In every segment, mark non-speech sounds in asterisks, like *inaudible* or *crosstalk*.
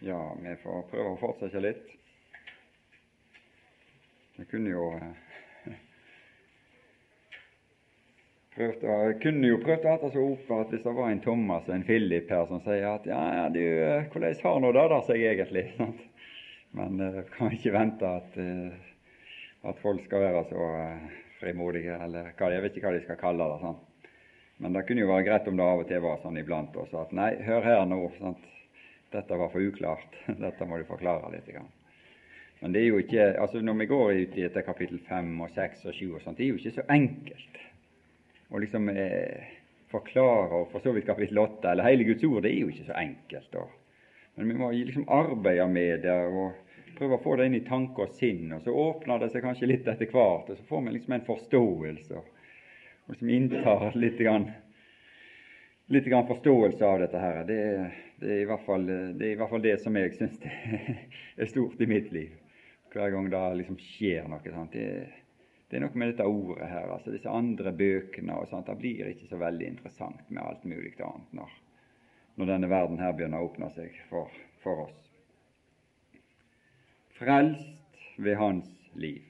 Ja, vi får prøve å fortsette litt. Vi kunne jo eh, *laughs* prøvd å, kunne jo prøvd å hatt det så opp at hvis det var en Thomas og en Philip her som sier at ja, ja du, eh, hvordan har nå det der seg egentlig? *laughs* Sant? Men uh, kan ikke vente at, at folk skal være så frimodige, eller hva, jeg vet ikke hva de skal kalle det. Sant? Men det kunne jo være greit om det av og til var sånn iblant også, at nei, hør her nå. Sant? Dette var for uklart. *laughs* Dette må du forklare litt. Men det er jo ikke, altså når vi går ut i etter kapittel 5 og 6 og 7 og sånt, det er jo ikke så enkelt å liksom eh, forklare, og for så vidt kapittel 8 eller hele Guds ord, det er jo ikke så enkelt. Og, men vi må liksom arbeide med det og prøve å få det inn i tanke og sinn. Og så åpner det seg kanskje litt etter hvert, og så får vi liksom en forståelse. Og liksom inntar litt, grann, litt forståelse av dette her. Det, det, er i hvert fall, det er hvert fall det som jeg syns er stort i mitt liv. Hver gang det liksom skjer noe. Sant? Det, det er noe med dette ordet her, altså disse andre bøkene og sånt. Det blir ikke så veldig interessant med alt mulig annet når, når denne verden her begynner å åpne seg for, for oss. Frelst ved hans liv.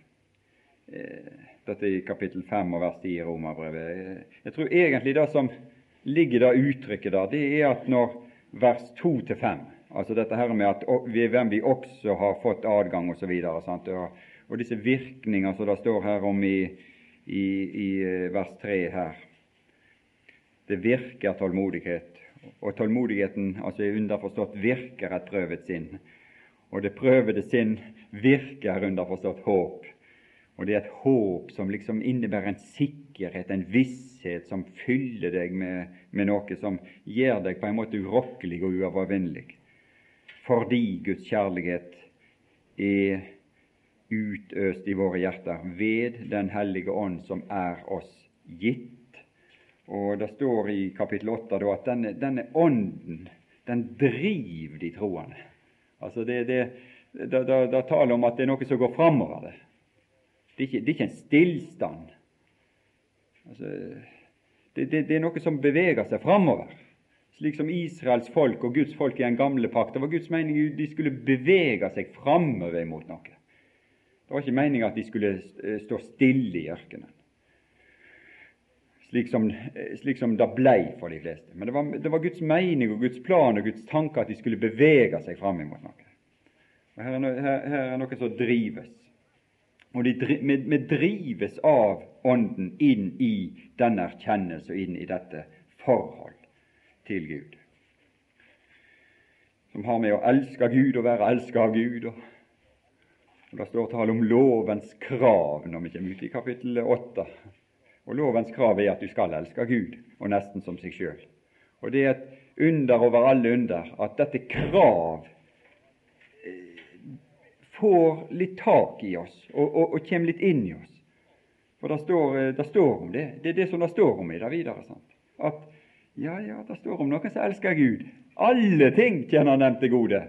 Eh, dette er i kapittel 5 og vers 10 i Romerbrevet. Jeg tror egentlig det som ligger det uttrykket der, det er at når vers 2-5 Altså dette her med at ved hvem vi også har fått adgang osv. Og, og, og disse virkninger som det står her om i, i, i eh, vers 3 her. Det virker tålmodighet, og tålmodigheten altså er underforstått virker et prøvet sinn. Og det prøvede sinn virker underforstått håp. Og det er et håp som liksom innebærer en sikkerhet, en visshet, som fyller deg med, med noe som gjør deg på en måte urokkelig og uovervinnelig. Fordi Guds kjærlighet er utøst i våre hjerter ved Den hellige ånd som er oss gitt. Og Det står i kapittel 8 da, at denne, denne, ånden den driver de troende. Altså det, det, det, det, det taler om at det er noe som går framover. Det. Det, er ikke, det er ikke en stillstand. Altså, det, det, det er noe som beveger seg framover slik som Israels folk og Guds folk i den gamle pakt. Det var Guds mening de skulle bevege seg framover mot noe. Det var ikke meninga at de skulle eh, stå stille i ørkenen, slik som, eh, slik som det blei for de fleste. Men det var, det var, Guds mening og Guds plan og Guds tanke at de skulle bevege seg fram mot noe. Og her, er, her, her er noe som drives. Og vi drives av Ånden inn i denne erkjennelse og inn i dette forhold til Gud. Som har med å elske Gud og være elsket av Gud. og og Det står tale om lovens krav når vi kommer ut i kapittel 8. Og Lovens krav er at du skal elske Gud og nesten som seg sjøl. Og det er et under over alle under at dette krav får litt tak i oss og, og, og kommer litt inn i oss. For det står, eh, det står, om det. Det er det som det står om i det videre. Sant? At ja, ja, det står om noen som elsker Gud. Alle ting tjener dem til gode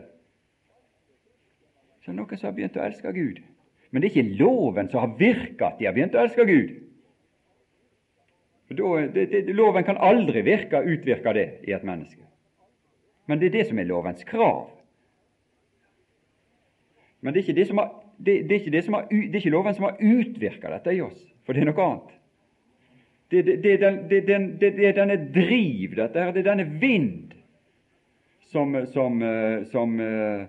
så er det noen som har begynt å elske Gud. Men det er ikke loven som har virka at de har begynt å elske Gud. Da, det, det, Loven kan aldri virke, utvirke det i et menneske. Men det er det som er lovens krav. Men det er ikke, loven som har utvirka dette i oss, for det er noe annet. Det, er, den, den, denne driv, dette her, det er denne vind som, som, eh, som uh,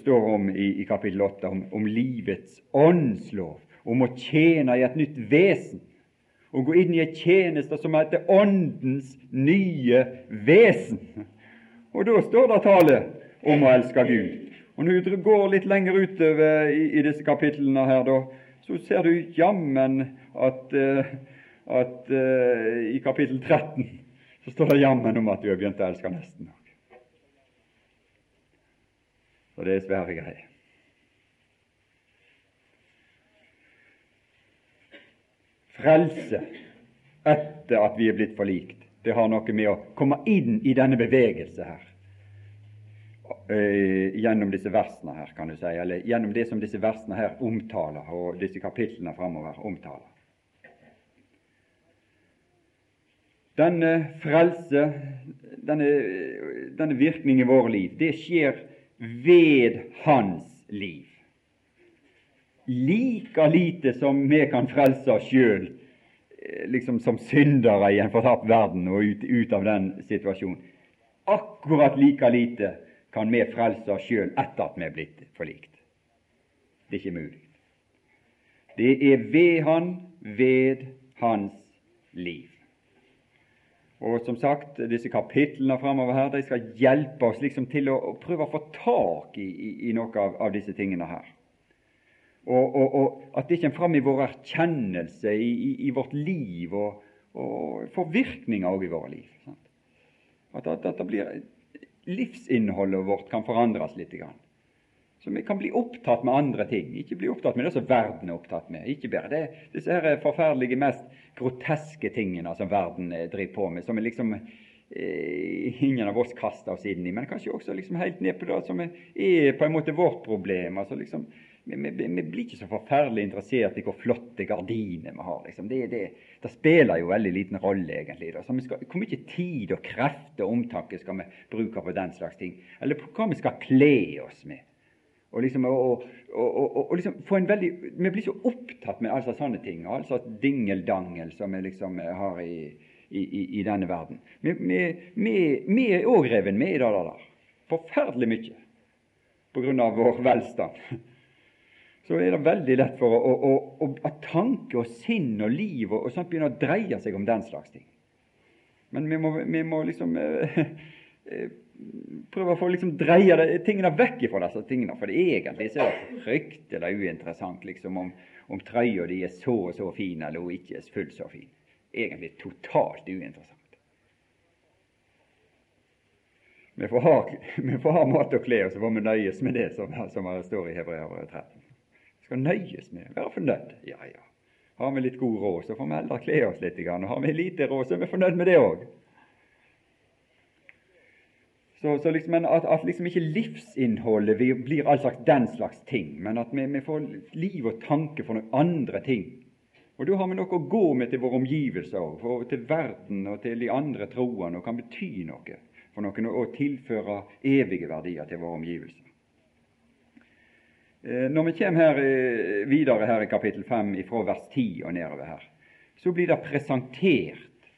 står om i, i kapittel 8, om, om, livets åndslov, om å tjene i et nytt vesen, å gå inn i en tjeneste som heter Åndens nye vesen. Og da står det tale om å elske Gud. Og Når du går litt lenger utover i, i disse kapitlene her, da, så ser du jammen at, uh, at uh, i kapittel 13 så står det jammen om at du har begynt å elske nesten. Og det er svære greier. Frelse etter at vi er blitt forlikt, det har noe med å komme inn i denne bevegelse her. Uh, gjennom disse versene her, kan du si, eller gjennom det som disse versene her omtaler, og disse kapitlene framover omtaler. Denne frelse, denne, denne virkning i våre liv, det skjer ved hans liv. Like lite som vi kan frelse oss sjøl eh, liksom som syndere i en fortapt verden og ut, ut av den situasjonen. Akkurat like lite kan vi frelse oss sjøl etter at vi er blitt forlikt. Det er ikke mulig. Det er ved Han, ved hans liv. Og som sagt, disse kapitlene framover her, de skal hjelpe oss liksom til å, å prøve å få tak i, i, i noe av, av, disse tingene her. Og, og, og, at det kommer fram i vår erkjennelse, i, i vårt liv, og, og får virkninger òg i våre liv. Sant? At, at, at det blir livsinnholdet vårt kan forandres litt. Så vi kan bli opptatt med andre ting, ikke bli opptatt med det som verden er opptatt med. Ikke bare det, disse her forferdelige, mest groteske tingene som verden eh, driver på med, som er liksom eh, ingen av oss kaster oss inn i, men kanskje også liksom helt ned på det som er, på en måte vårt problem. altså liksom vi, vi, vi, blir ikke så forferdelig interessert i hvor flotte gardiner vi har. Liksom. Det, det, det, spiller jo veldig liten rolle, egentlig. Skal, hvor mye tid og krefter og omtanke skal vi bruke på den slags ting? Eller på hva vi skal kle oss med? Og liksom, og, og, og, liksom få en veldig, Vi blir så opptatt med altså sånne ting, altså dingeldangel som vi liksom har i, i, i denne verden. Vi, er òg revet med i det der. Forferdelig mye på grunn av vår velstand. *laughs* Så er det veldig lett for å, å, å, at tanke og sinn og liv og, og sånt begynner å dreie seg om den slags ting. Men vi må, vi må liksom eh, eh prøve å få liksom dreie det, tingene vekk fra disse tingene. For det egentlig så er det fryktelig uinteressant liksom, om, om trøya di er så og så fin eller hun ikke er fullt så fin. Egentlig totalt uinteressant. Vi får ha, *laughs* vi får ha mat og klær, og så får vi nøyes med det som, som står i Hebreabrevet 13. Skal nøyes med være fornøyd. Ja, ja. Har vi litt god råd, så får vi heller kle oss litt. Og har vi lite råd, så er vi fornøyd med det òg. Så, så liksom, at, at, liksom ikke livsinnholdet blir all slags den slags ting, men at vi, vi, får liv og tanke for noen andre ting. Og Da har vi noe å gå med til våre omgivelser, og til verden og til de andre troende, og kan bety noe for noen og tilføre evige verdier til våre omgivelser. Eh, når vi kommer her, eh, videre her i kapittel 5, fra vers 10 og nedover her, så blir det presentert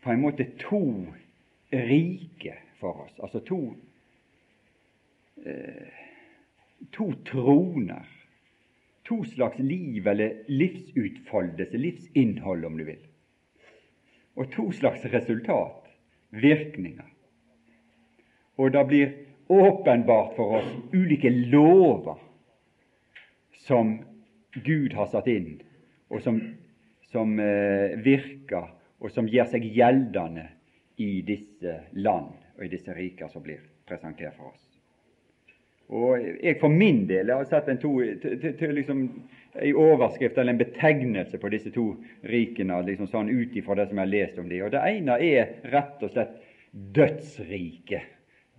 på en måte to rike for oss. Altså to, eh, to troner. To slags liv eller livsutfoldelse, livsinnhold, om du vil. Og to slags resultat, virkninger. Og det blir åpenbart for oss ulike lover som Gud har satt inn, og som, som eh, virker, og som gjør seg gjeldende i disse land og i disse riker som blir presentert for oss. Og Jeg for min del jeg har sett en, to, liksom, en overskrift eller en betegnelse på disse to rikene liksom sånn ut ifra det som jeg har lest om dem. Og Det ene er rett og slett dødsriket.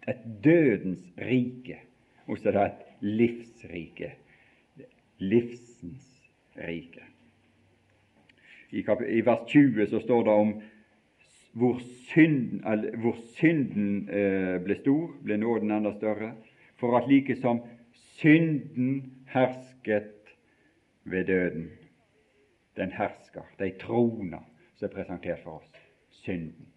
Et dødens rike. Og så det et livsrike. Livsens rike. I, I vers 20 så står det om hvor synden, hvor synden eh, ble stor, ble nåden enda større, for at like som synden hersket ved døden, den hersker, de troner som er presentert for oss, synden.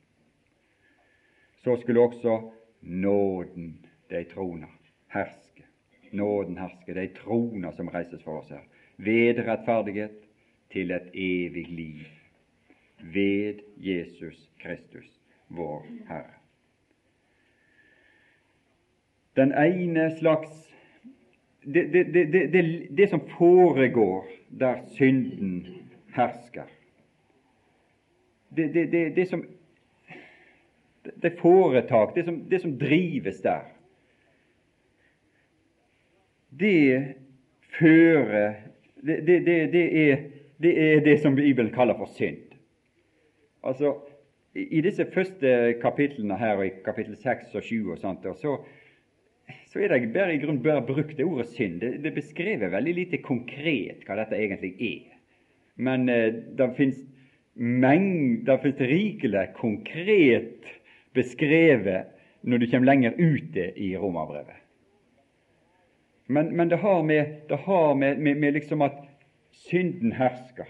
Så skulle også nåden, de troner, herske. Nåden herske, de troner som reises for oss her. Ved rettferdighet til et evig liv ved Jesus Kristus, vår Herre. Den ene slags det, det, det, det, som foregår der synden hersker, det, som det foretak, det som, det som drives der, det fører det, det, det, er, det er det som Bibelen kaller for synd. Altså, I disse første kapitlene her, i kapittel 6 og 7, og sånt, og så, så er det bare i grunn bare brukt det ordet synd. Det, det, beskriver veldig lite konkret hva dette egentlig er. Men eh, det fins rikelig konkret beskrevet når du kommer lenger ute i romerbrevet. Men, men det har, med, det har med, med, med, liksom at synden hersker.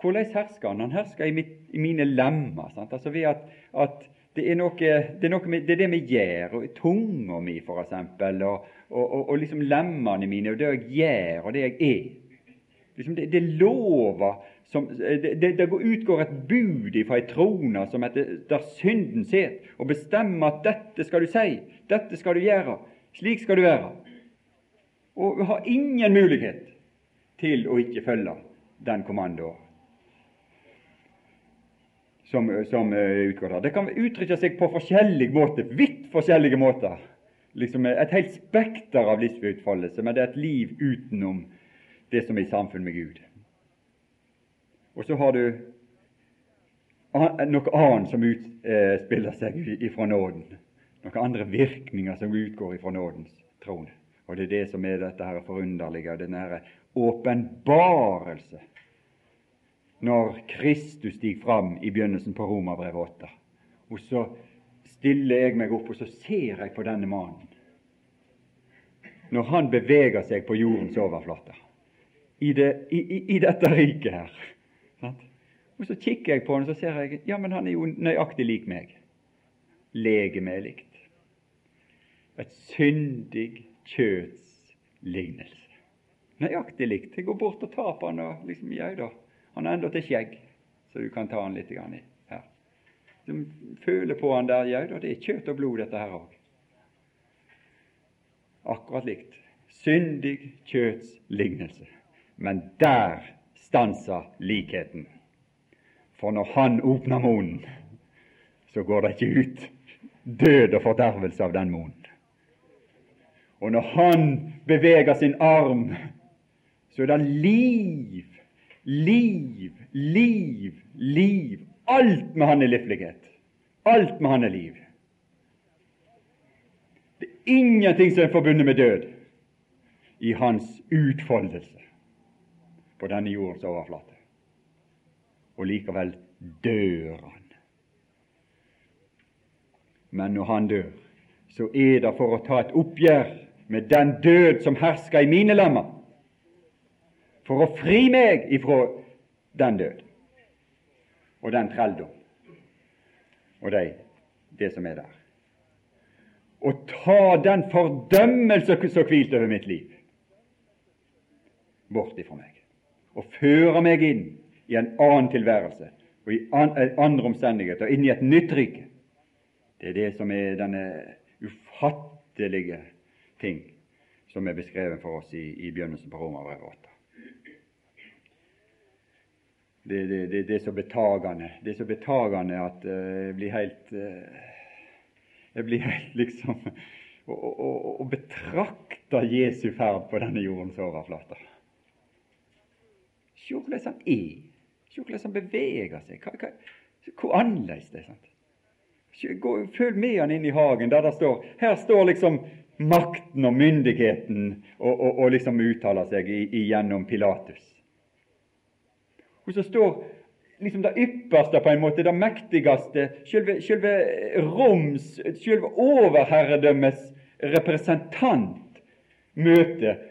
Hvordan hersker han? Han hersker i, mitt, i mine lemmer. Sant? Altså ved at, at det, er noe, det, er noe det er det vi gjør, og tunga mi f.eks., og, og, og, og liksom lemmene mine, og det jeg gjør, og det jeg er. Liksom det, det lova som, det, det, utgår et bud fra ei trone som heter, der synden sitter, og bestemmer at 'dette skal du si', 'dette skal du gjøre', 'slik skal du være'. Og vi har ingen mulighet til å ikke følge den kommandoen som, som utgår der. Det kan uttrykke seg på forskjellige måter, vidt forskjellige måter. Liksom et helt spekter av livsutfoldelse, men det er et liv utenom det som er i samfunn med Gud. Og så har du noe annet som utspiller seg ifra nåden. Noen andre virkninger som utgår ifra nådens trone. Og det er det som er dette her forunderlige, denne her åpenbarelse når Kristus stiger fram i begynnelsen på Romerbrevet 8. Og så stiller jeg meg opp, og så ser jeg på denne mannen. Når han beveger seg på jordens overflate, i, det, i, i, dette riket her. Og så kikker jeg på han, og så ser jeg ja, men han er jo nøyaktig lik meg. Legemet. Et syndig kjøts lignelse. Nøyaktig likt. Jeg går bort og tar på han og liksom Ja da, han har til skjegg, så du kan ta han litt i her. Du føler på han der. Ja da, det er kjøtt og blod, dette her òg. Akkurat likt. Syndig kjøts lignelse. Men der stanser likheten. For når han åpner munnen, så går det ikke ut død og fordervelse av den munnen. Og når han beveger sin arm, så er det liv, liv, liv, liv. Alt med han er livlighet. Alt med han er liv. Det er ingenting som er forbundet med død i hans utfoldelse på denne jordens overflate. Og likevel dør han. Men når han dør, så er det for å ta et oppgjør med den død som hersker i mine lemmer, for å fri meg ifra den død og den trelldom og de, det som er der. Og ta den fordømmelse som hvilte over mitt liv, bort ifra meg og føre meg inn i en annen tilværelse og i andre omstendigheter, inn i et nytt rike. Det er det som er denne ufattelige ting som er beskrevet for oss i, i begynnelsen på Romerbrevet 8. Det, det, det, det, er så betagende Det er så betagende at uh, jeg blir helt uh, Jeg blir helt liksom Å betrakte Jesu ferd på denne jordens overflate. Se hvordan han er. Se hvordan han beveger seg. Hva, hva, hvor annerledes det er. sant? Gå, følg med han inn i hagen, der det står Her står liksom makten og myndigheten og, og, og liksom uttaler seg igjennom Pilatus. Og så står liksom det ypperste, på en måte, det mektigste, selve, selve Roms, selve overherredømmes representant møter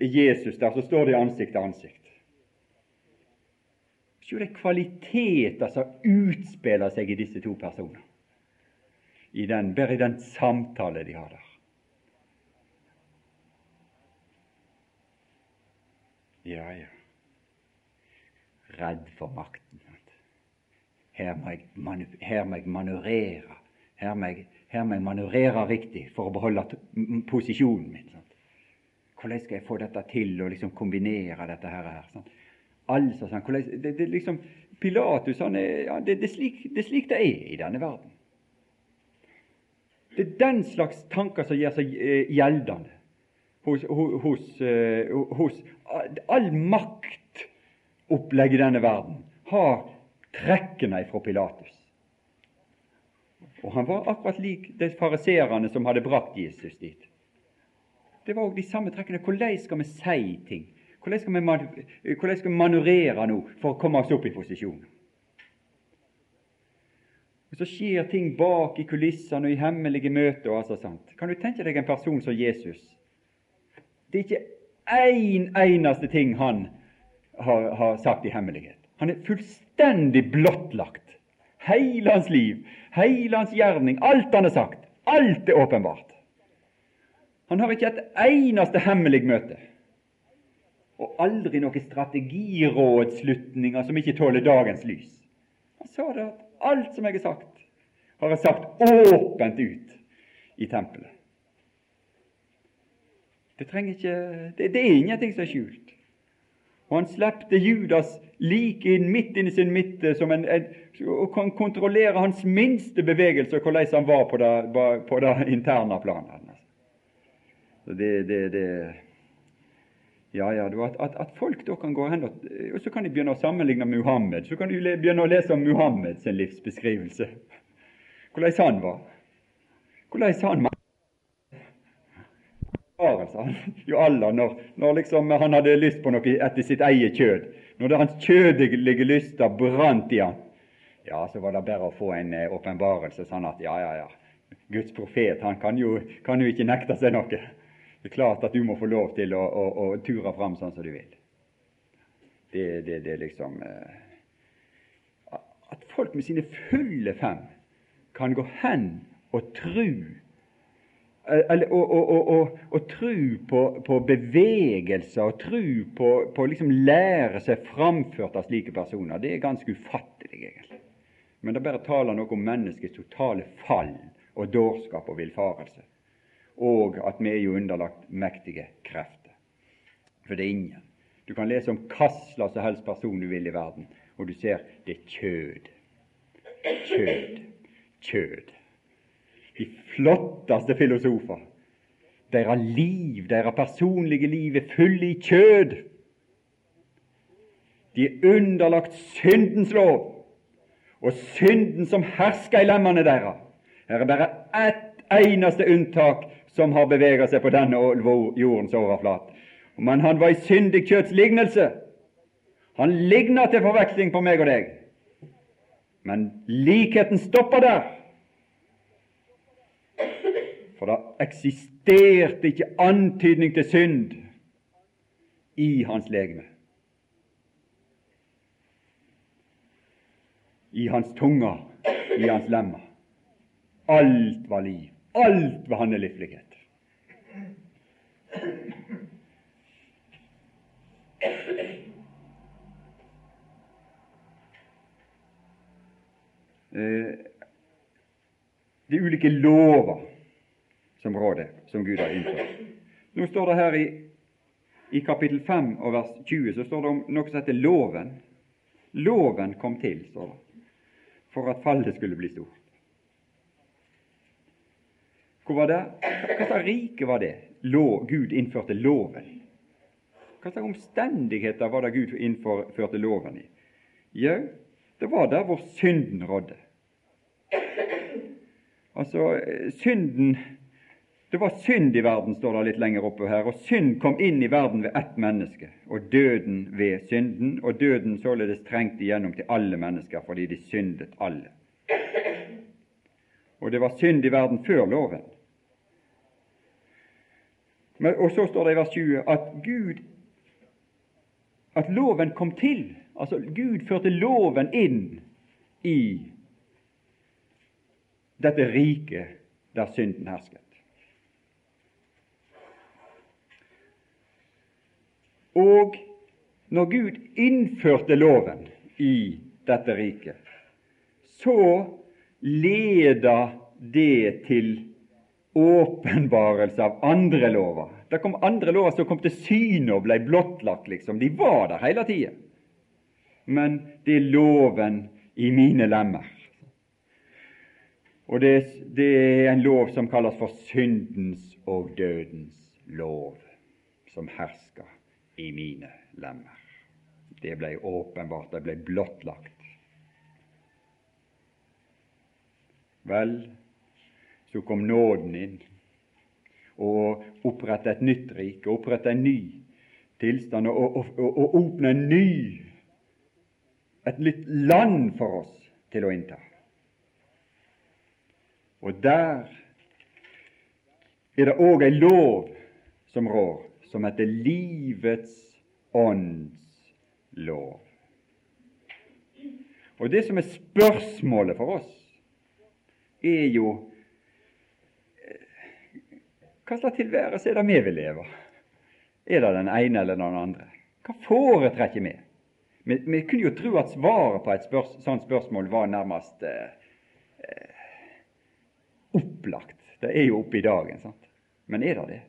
Jesus der, så står det ansikt til ansikt. Se de kvaliteter som utspiller seg i disse to personene. I den, bare i den samtale de har der. Ja, ja. Redd for makten. Her må jeg, her må jeg manøvrere. Her må jeg, her må jeg manøvrere riktig for å beholde posisjonen min. Sant? Hvordan skal jeg få dette til å liksom kombinere dette her? Sant? Altså, sånn, det, det, liksom, Pilatus han er, ja, det, det, er slik, det er slik det er i denne verden. Det er den slags tanker som gjør seg eh, gjeldende hos, hos, hos, hos All maktopplegg i denne verden har trekkene fra Pilatus. Og Han var akkurat lik de fariseerne som hadde brakt Jesus dit. Det var òg de samme trekkene. Hvordan skal vi si ting? Hvordan skal, vi, manøvrere nå for å komme oss opp i posisjon? Og Så skjer ting bak i kulissene og i hemmelige møter. og altså sant. Kan du tenke deg en person som Jesus, Det er ikke én eneste ting han har, har sagt i hemmelighet. Han er fullstendig blottlagt. Hele hans liv, hele hans gjerning, alt han har sagt, alt er åpenbart. Han har ikke et eneste hemmelig møte. Og aldri noen strategirådslutninger som ikke tåler dagens lys. Han sa det at alt som jeg har sagt, har jeg sagt åpent ut i tempelet. Det, ikke, det, det er ingenting som er skjult. Og han slepte Judas like inn midt inn i sin midte som en, en, og kan kontrollere hans minste bevegelse og hvordan han var på det, på det interne planet. Det, det, det, ja, ja, at, at, at, folk da kan gå hen og, og så kan de begynne å sammenligne Muhammed. Så kan de begynne å lese om Muhammeds livsbeskrivelse. Hvordan han var. Hvordan han han jo Allah når, når liksom han hadde lyst på noe etter sitt eget kjød. Når det hans kjødelige lyster brant i han, ja, så var det bare å få en eh, åpenbarelse sånn at ja, ja, ja, Guds profet han kan jo, kan jo ikke nekte seg noe. Det er klart at du må få lov til å, å, å ture fram sånn som du vil. Det, er liksom eh, At folk med sine fulle fem kan gå hen og tru eller, og, og, og, og tru på, på bevegelser og tru på, på liksom lære seg framført av slike personer, det er ganske ufattelig, egentlig. Men det bare taler noe om menneskets totale fall og dårskap og villfarelse, og at vi er jo underlagt mektige krefter. For det er ingen. Du kan lese om hva slags helst person du vil i verden, og du ser det er kjød. Kjød. Kjød de flotteste filosofer. Deres liv, deres personlige liv, er fulle i kjød. De er underlagt syndens lov, og synden som hersker i lemmene deres. Her er bare ett eneste unntak som har beveget seg på denne jordens overflate. Men han var i syndig kjøtts lignelse. Han ligner til forveksling på meg og deg. Men likheten stopper der. For det eksisterte ikke antydning til synd i hans legeme. I hans tunge, i hans lemmer. Alt var liv. Alt var hans Eh, de ulike lover som rådet som Gud har innført. Nå står det her i, i kapittel 5 og vers 20 så står det om noe som heter loven. Loven kom til, står det, for at fallet skulle bli stort. Hvor var det? Hva slags rike var det Lov, Gud innførte loven? Hva slags omstendigheter var det Gud innførte loven i? Jau, det var der hvor synden rådde. Altså, synden det var synd i verden, står det litt lenger oppe her, og synd kom inn i verden ved ett menneske, og døden ved synden, og døden således trengte igjennom til alle mennesker fordi de syndet alle. Og det var synd i verden før loven. Men, og så står det i vers 20 at Gud at loven kom til. Altså Gud førte loven inn i dette riket der synden hersket. Og når Gud innførte loven i dette riket, så leda det til åpenbarelse av andre lover. Det kom andre lover som kom til syne og ble blottlagt, liksom. De var der hele tida. Men det er loven i mine lemmer. Og det, det, er en lov som kalles for syndens og dødens lov, som hersker i mine lemmer. Det ble åpenbart, det ble blottlagt. Vel, så kom nåden inn og opprette et nytt rike, opprette en ny tilstand og, og, og, og åpne en ny et nytt land for oss til å innta. Og der er det òg ei lov som rår, som heter livets ånds lov. Og det som er spørsmålet for oss, er jo hva slags tilværelse er det vi vil leve? Er det den ene eller den andre? Hva foretrekker vi? vi? Vi kunne jo tro at svaret på et spørs, sånt spørsmål var nærmest eh, opplagt. Det er jo oppe i dagen. sant? Men er det det?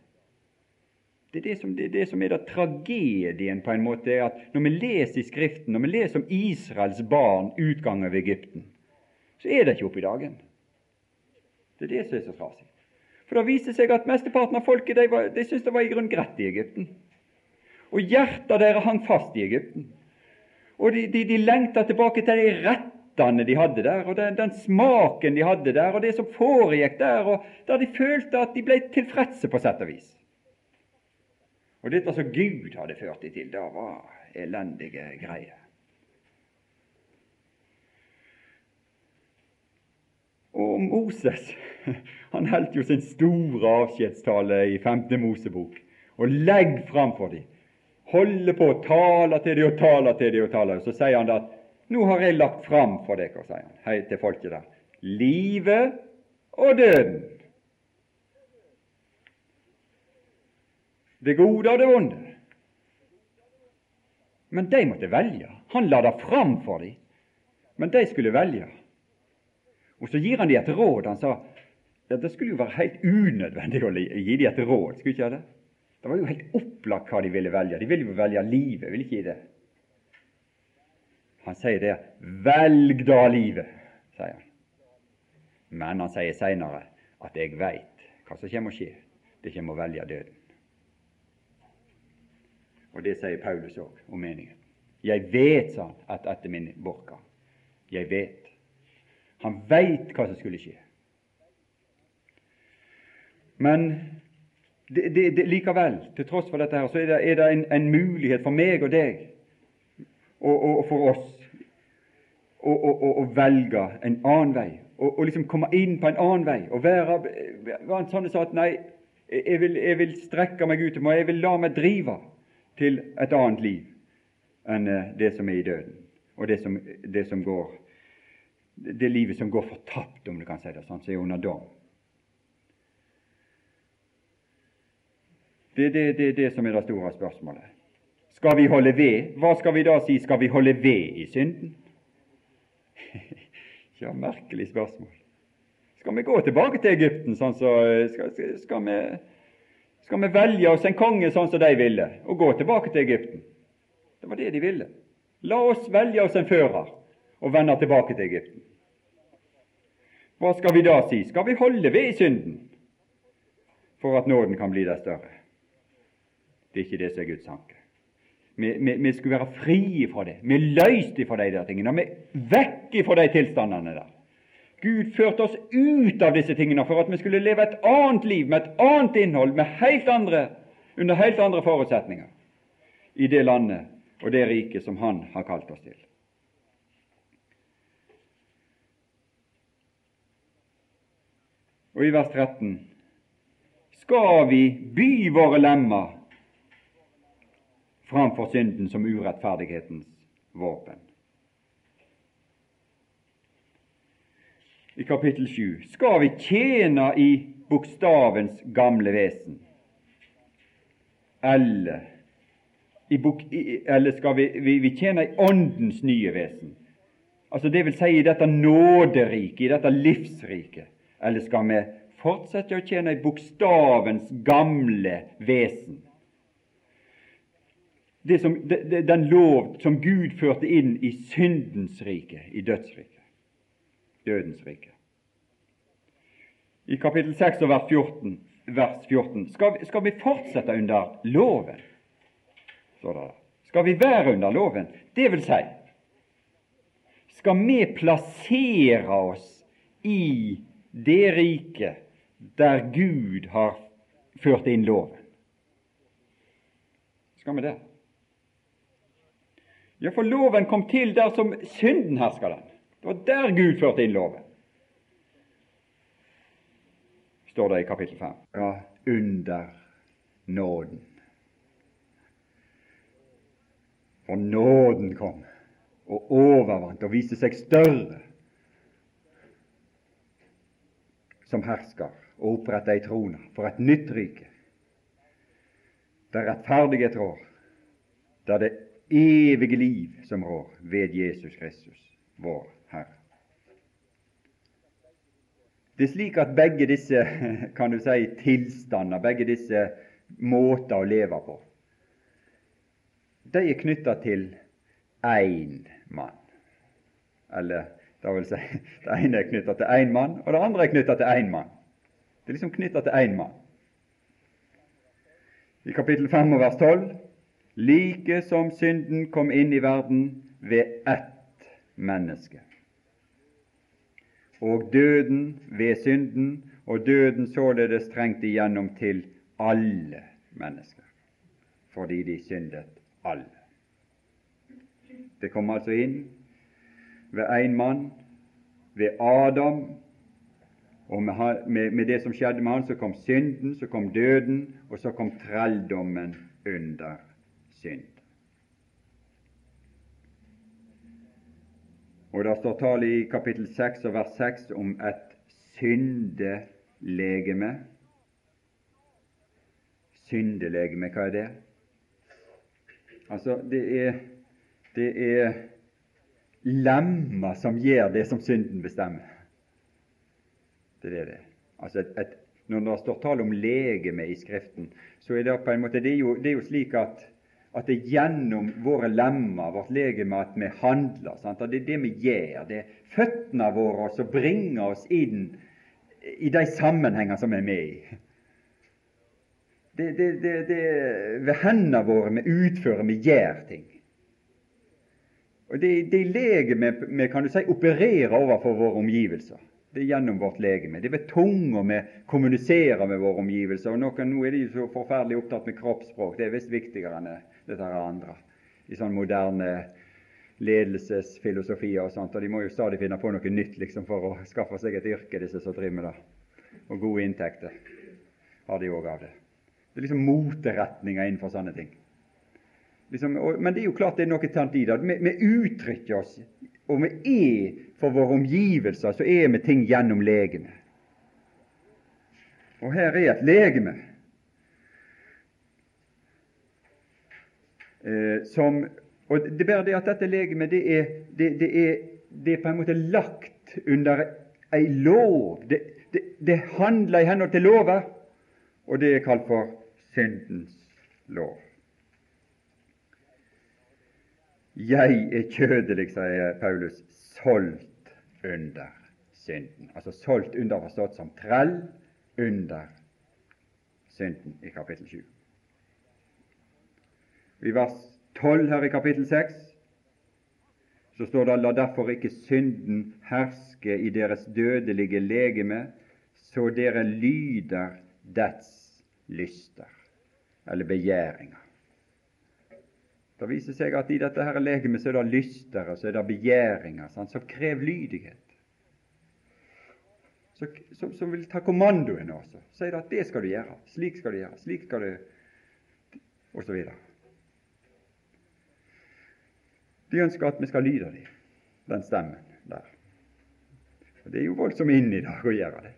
Det er det, som, det er det som er det tragedien, på en måte, er at når vi leser i Skriften, når vi leser om Israels barn utgang av Egypten, så er det ikke oppe i dagen. Det er det som er så trasig. For det viser seg at mesteparten av folket de, var, de syntes det var i grunn greit i Egypten. Og hjertet deres hang fast i Egypten. Og de, de, de lengta tilbake til de rettene de hadde der, og den, den, smaken de hadde der, og det som foregikk der, og der de følte at de ble tilfredse på sett og vis. Og dette som Gud hadde ført dem til, det var elendige greier. Og Moses *laughs* han holdt jo sin store avskjedstale i 5. Mosebok og legg framfor dem. Holder på å tale til dem og tale til dem og tale. Så sier han at nå har jeg lagt fram for dere, sier han hei til folket der, livet og døden. det gode og det vonde. Men de måtte velge. Han la det fram for dem, men de skulle velge. Og så gir han dem et råd. Han sa ja, det skulle jo være helt unødvendig å gi dem et råd. skulle ikke det? Det var jo helt opplagt hva de ville velge. De ville jo velge livet, ville ikke det? Han sier det 'velg da livet', sier han. Men han sier seinere at 'jeg veit hva som kommer å skje'. Det kommer å velge døden. Og det sier Paulus òg om meningen. Jeg vet, sa han, at etter min borka. Jeg vet. Han veit hva som skulle skje. Men det, det, det, likevel, til tross for dette her, så er det, er en, en, mulighet for meg og deg og, og, og for oss å velge en annen vei. Og, liksom komme inn på en annen vei. Og være, være en sånn som sa at nei, jeg vil, jeg vil strekke meg ut, jeg vil la meg drive til et annet liv enn eh, det som er i døden, og det som, det som går det livet som går fortapt, om du kan si det sånn, som er under dom. Det er det, det, det, som er det store spørsmålet. Skal vi holde ved? Hva skal vi da si? Skal vi holde ved i synden? *laughs* ja, merkelig spørsmål. Skal vi gå tilbake til Egypten, sånn så skal, skal vi skal vi velge oss en konge sånn som de ville, og gå tilbake til Egypten. Det var det de ville. La oss velge oss en fører og vender tilbake til Egypten. Hva skal vi da si? Skal vi holde ved i synden for at nåden kan bli der større? Det er ikke det som er Guds tanke. Vi, vi, vi skulle være frie fra det. Vi løste løst fra de der tingene. Vi vekk fra de tilstandene der. Gud førte oss ut av disse tingene for at vi skulle leve et annet liv med et annet innhold, med helt andre, under helt andre forutsetninger i det landet og det riket som Han har kalt oss til. Og i vers 13 skal vi by våre lemmer framfor synden som urettferdighetens våpen. i kapittel 7 skal vi tjene i bokstavens gamle vesen, eller, bok, eller skal vi, vi, vi tjene i Åndens nye vesen? Altså Det vil si i dette nåderiket, i dette livsriket. Eller skal vi fortsette å tjene i bokstavens gamle vesen? Som, den lov som Gud førte inn i syndens rike, i dødsriket dødens rike. I kapittel 6 og vers 14, vers 14 skal, skal vi fortsette under loven. Skal vi være under loven? Det vil si, skal vi plassere oss i det riket der Gud har ført inn loven? Skal vi det? Ja, for loven kom til der som synden hersker den. Det var der Gud førte inn loven, står det i kapittel 5. Ja, under nåden. For nåden kom og overvant og viste seg større som hersker og opprette ei trone for et nytt rike, der rettferdighet rår, der det evige liv som rår ved Jesus Kristus, vår Herre. Det er slik at begge disse *laughs* kan du si, tilstander, begge disse måter å leve på, de er knytta til én mann. Eller det vil si, *laughs* det ene er knytta til én mann, og det andre er knytta til én mann. Det er liksom knytta til én mann. I kapittel 5 og vers 12 like som synden kom inn i verden ved ett menneske, og døden ved synden, og døden således trengte igjennom til alle mennesker, fordi de syndet alle. Det kom altså inn ved én mann, ved Adam, og med, med, med, det som skjedde med han, så kom synden, så kom døden, og så kom trelldommen under synd. Og det står tale i kapittel 6 og vers 6 om et syndelegeme. Syndelegeme, hva er det? Altså, det er, det er lemmer som gjør det som synden bestemmer. Det er det. Altså et, et, når det står tale om legeme i Skriften, så er det på en måte det er jo, det er jo slik at, at det er gjennom våre lemmer, vårt legeme, at vi handler. Sant? At det er det vi gjør. Det er føttene våre som bringer oss inn i de sammenhenger som vi er med i. Det, det Ved hendene våre vi utfører, vi gjør ting. Og Det, det legemet kan du si, opererer overfor våre omgivelser. Det er gjennom vårt legeme. Det er ved tunga vi kommuniserer med våre omgivelser. og noen, Nå er de så forferdelig opptatt med kroppsspråk. Det er visst viktigere enn dette andre i sånn moderne ledelsesfilosofier og sånt. Og de må jo stadig finne på noe nytt liksom, for å skaffe seg et yrke, disse som driver med det. Og gode inntekter har de òg av det. Det er liksom moteretninger innenfor sånne ting. Liksom, og, men det er jo klart det er noe sant i det. Vi uttrykker oss, og vi er for våre omgivelser, så er vi ting gjennom legeme. Og her er et legeme eh, som Og det er bare det at dette legemet det er, det, det, er, det er på en måte lagt under ei lov. Det, det, det handler i henhold til lover, og det er kalt for syndens lov. Jeg er kjødelig, sier Paulus, solgt under synden. Altså solgt under forstått som trell under synden i kapittel 7. I vers 12 her i kapittel 6 så står det:" La derfor ikke synden herske i deres dødelige legeme, så dere lyder dets lyster, eller begjæringer. Det viser seg at i dette her legemet så er det lyster og så er det begjæringer sant, som krever lydighet. Så, som, som, vil ta kommandoen også. Sier at det skal du gjøre, slik skal du gjøre, slik skal du og så videre. De ønsker at vi skal lyde dem, den stemmen der. Og Det er jo voldsomt inn i dag å gjøre det.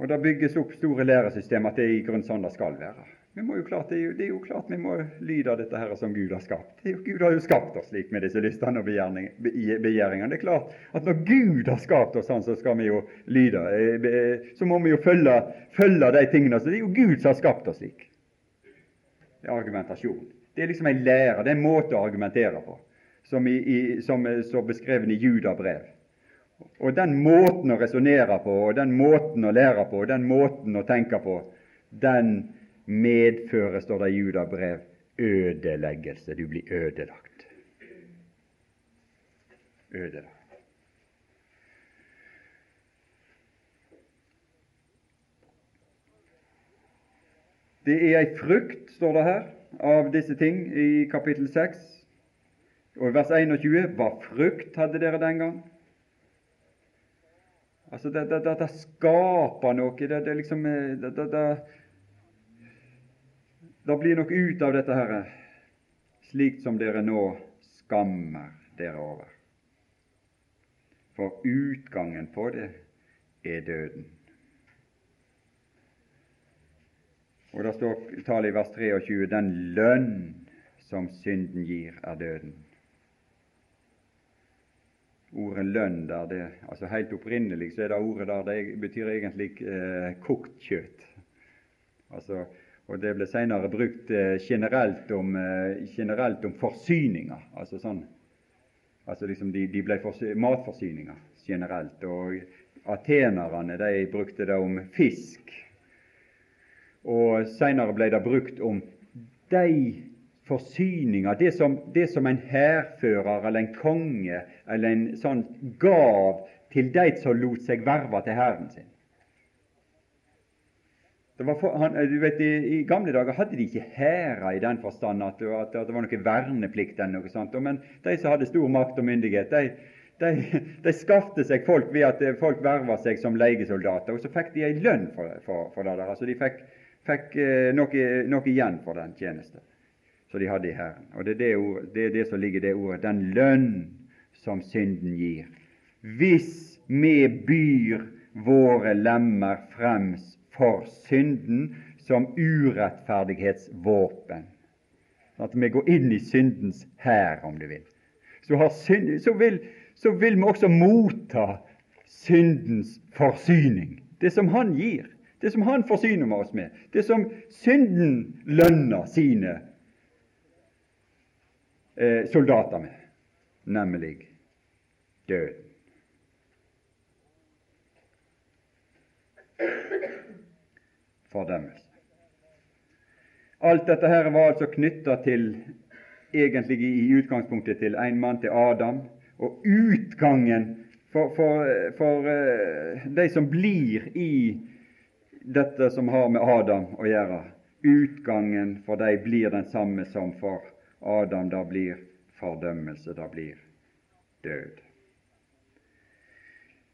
Og Det bygges opp store læresystemer at det er i grunnen sånn det skal være. Vi må jo klart, det, er jo, det er jo klart vi må lyde dette her som Gud har skapt. Jo, Gud har jo skapt oss slik med disse lystene og begjæringene. Det er klart at når Gud har skapt oss sånn, så skal vi jo lyde. Eh, så må vi jo følge, følge de tingene. Så det er jo Gud som har skapt oss slik. Det er argumentasjon. Det er liksom en lære, det er en måte å argumentere på, som, i, i, som står beskrevet i Judabrev. Og den måten å resonnere på, og den måten å lære på, og den måten å tenke på, den medfører, står det i Judabrev, ødeleggelse. Du blir ødelagt. Ødelagt. Det er ei frukt, står det her, av disse ting i kapittel 6. Og i vers 21 hva frukt hadde dere den gang? Altså, det, det, det, det skaper noe. Det, det, liksom, eh, det, blir noe ut av dette her, slikt som dere nå skammer dere over. For utgangen på det er døden. Og det står tallet i vers 23 den lønn som synden gir, er døden. Ordet lønn der, det, altså helt opprinnelig så er det ordet der, det betyr egentlig eh, kokt kjøtt. Altså, og Det ble senere brukt eh, generelt, om, eh, generelt om forsyninger. altså sånn, altså liksom De, de ble matforsyninger generelt. og Atenerne de brukte det om fisk og Senere ble det brukt om de forsyninger, det som, det som en hærfører eller en konge eller en sånn gav til de som lot seg verve til hæren sin. For, han, du vet, i, i, gamle dager hadde de ikke hærer i den forstand at, at, at, det var noe verneplikt. eller noe sånt, Men de som hadde stor makt og myndighet, de, de, de skaffte seg folk ved at folk verva seg som legesoldater, og så fikk de en lønn for, for, for det. der. Altså De fikk fikk eh, noe, noe, igjen for den tjeneste som de hadde i Herren. Og det er det, ord, det er det, som ligger i det ordet den lønn som synden gir. Hvis vi byr våre lemmer frems for synden som urettferdighetsvåpen, at vi går inn i syndens hær, om du vil, så, synd, så, vil, så vil vi også motta syndens forsyning, det som Han gir det som Han forsyner oss med, det som synden lønner sine eh, soldater med, nemlig døden. Fordømmelse. Alt dette her var altså knytta til egentlig i utgangspunktet til en mann, til Adam, og utgangen for, for, for uh, de som blir i dette som har med Adam å gjøre. Utgangen for dem blir den samme som for Adam. da blir fordømmelse, da blir død.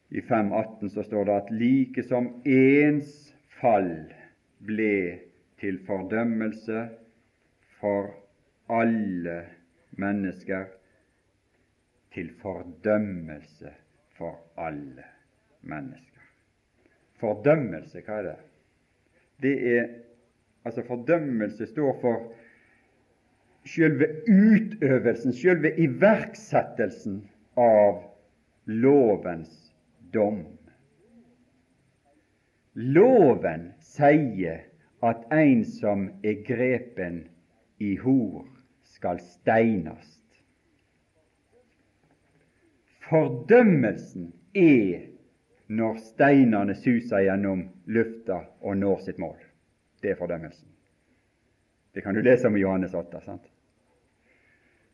I 5.18 så står det at like som ens fall ble til fordømmelse for alle mennesker, til fordømmelse for alle mennesker. Fordømmelse, hva er det? Det er Altså, fordømmelse står for selve utøvelsen, sjølve iverksettelsen av lovens dom. Loven sier at en som er grepen i hor, skal steinast. Fordømmelsen er når steinene suser gjennom lufta og når sitt mål. Det er fordømmelsen. Det kan du lese om i Johannes 8. sant?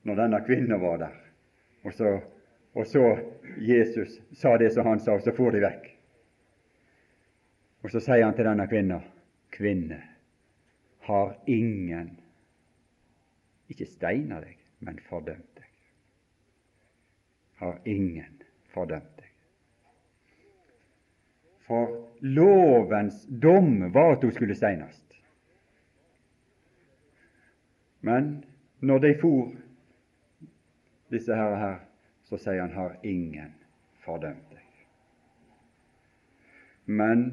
Når denne kvinnen var der, og så, og så Jesus sa det som han sa, og så for de vekk. Og så sier han til denne kvinna Kvinne, har ingen ikke steina deg, men fordømt deg. Har ingen fordømt deg. For lovens dom var at hun skulle steinast. Men når de for, disse her, her så sier han har ingen fordømt deg. Men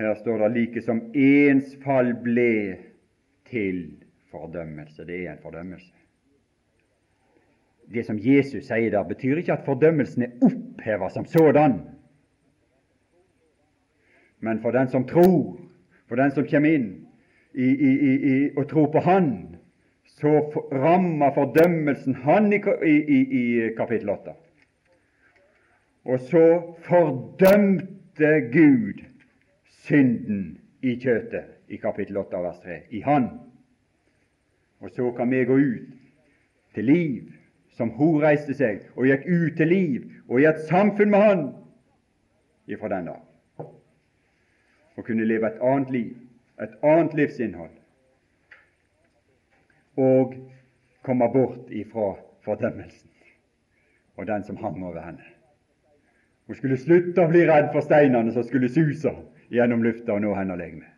her står det like som ens fall ble til fordømmelse. Det er en fordømmelse. Det som Jesus sier der, betyr ikke at fordømmelsen er oppheva som sådan men for den som tror, for den som kommer inn i, i, i, og tror på Han, så rammer fordømmelsen Han i, kapittel 8. Og så fordømte Gud synden i kjøtet i kapittel 8 vers 3, i Han. Og så kan vi gå ut til liv som hun reiste seg og gikk ut til liv og i et samfunn med Han ifra den dag og kunne leve et annet liv, et annet livsinnhold, og komme bort ifra fordømmelsen og den som hang over henne. Hun skulle slutte å bli redd for steinene som skulle suse gjennom lufta og nå henne legeme.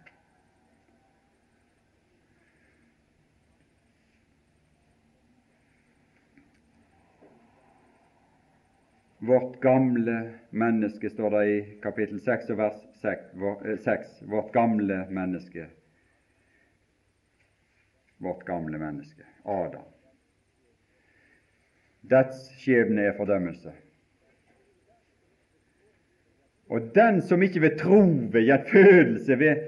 Vårt gamle menneske, står det i kapittel 6 og vers 6, eh, vårt gamle menneske Vårt gamle menneske. Adam. Dets skjebne er fordømmelse. Og den som ikke ved tro, ved gjenfødelse, ved,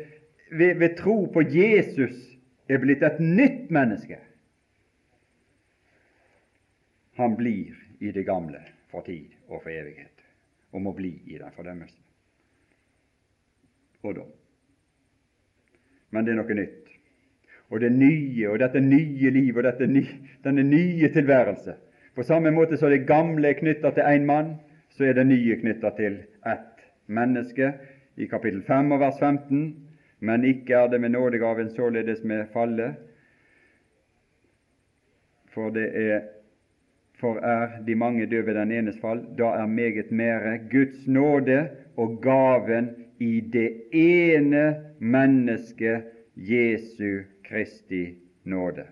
ved, ved tro på Jesus, er blitt et nytt menneske, han blir i det gamle for tid og for evighet, og må bli i den fordømmelsen og dom. Men det er noe nytt. Og det nye, og dette nye liv, og dette ny, denne nye tilværelse. På samme måte som det gamle er knytta til én mann, så er det nye knytta til ett menneske. I kapittel 5 og vers 15. Men ikke er det med nådegaven således med fallet, for det er for er de mange døde den enes fall, da er meget mere Guds nåde og gaven i det ene mennesket Jesu Kristi nåde.